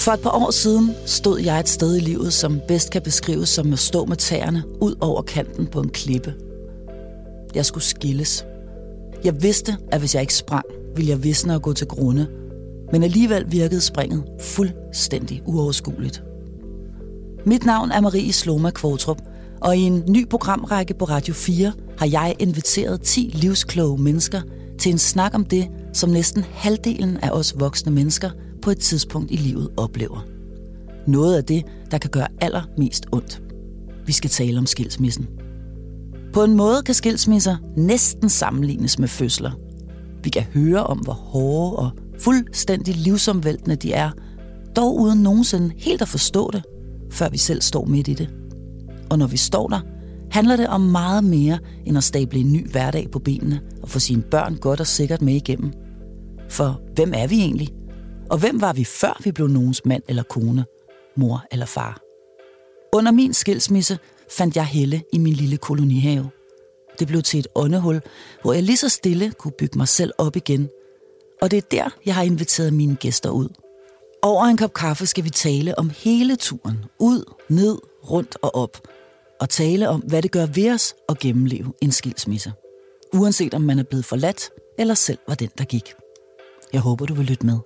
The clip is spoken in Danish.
For et par år siden stod jeg et sted i livet, som bedst kan beskrives som at stå med tæerne ud over kanten på en klippe. Jeg skulle skilles. Jeg vidste, at hvis jeg ikke sprang, ville jeg visne og gå til grunde. Men alligevel virkede springet fuldstændig uoverskueligt. Mit navn er Marie Sloma Kvotrup, og i en ny programrække på Radio 4 har jeg inviteret 10 livskloge mennesker til en snak om det, som næsten halvdelen af os voksne mennesker på et tidspunkt i livet oplever. Noget af det, der kan gøre allermest ondt. Vi skal tale om skilsmissen. På en måde kan skilsmisser næsten sammenlignes med fødsler. Vi kan høre om, hvor hårde og fuldstændig livsomvæltende de er, dog uden nogensinde helt at forstå det, før vi selv står midt i det. Og når vi står der, handler det om meget mere end at stable en ny hverdag på benene og få sine børn godt og sikkert med igennem. For hvem er vi egentlig? Og hvem var vi før vi blev nogens mand eller kone, mor eller far? Under min skilsmisse fandt jeg Helle i min lille kolonihave. Det blev til et åndehul, hvor jeg lige så stille kunne bygge mig selv op igen. Og det er der, jeg har inviteret mine gæster ud. Over en kop kaffe skal vi tale om hele turen. Ud, ned, rundt og op. Og tale om, hvad det gør ved os at gennemleve en skilsmisse. Uanset om man er blevet forladt, eller selv var den, der gik. Jeg håber, du vil lytte med.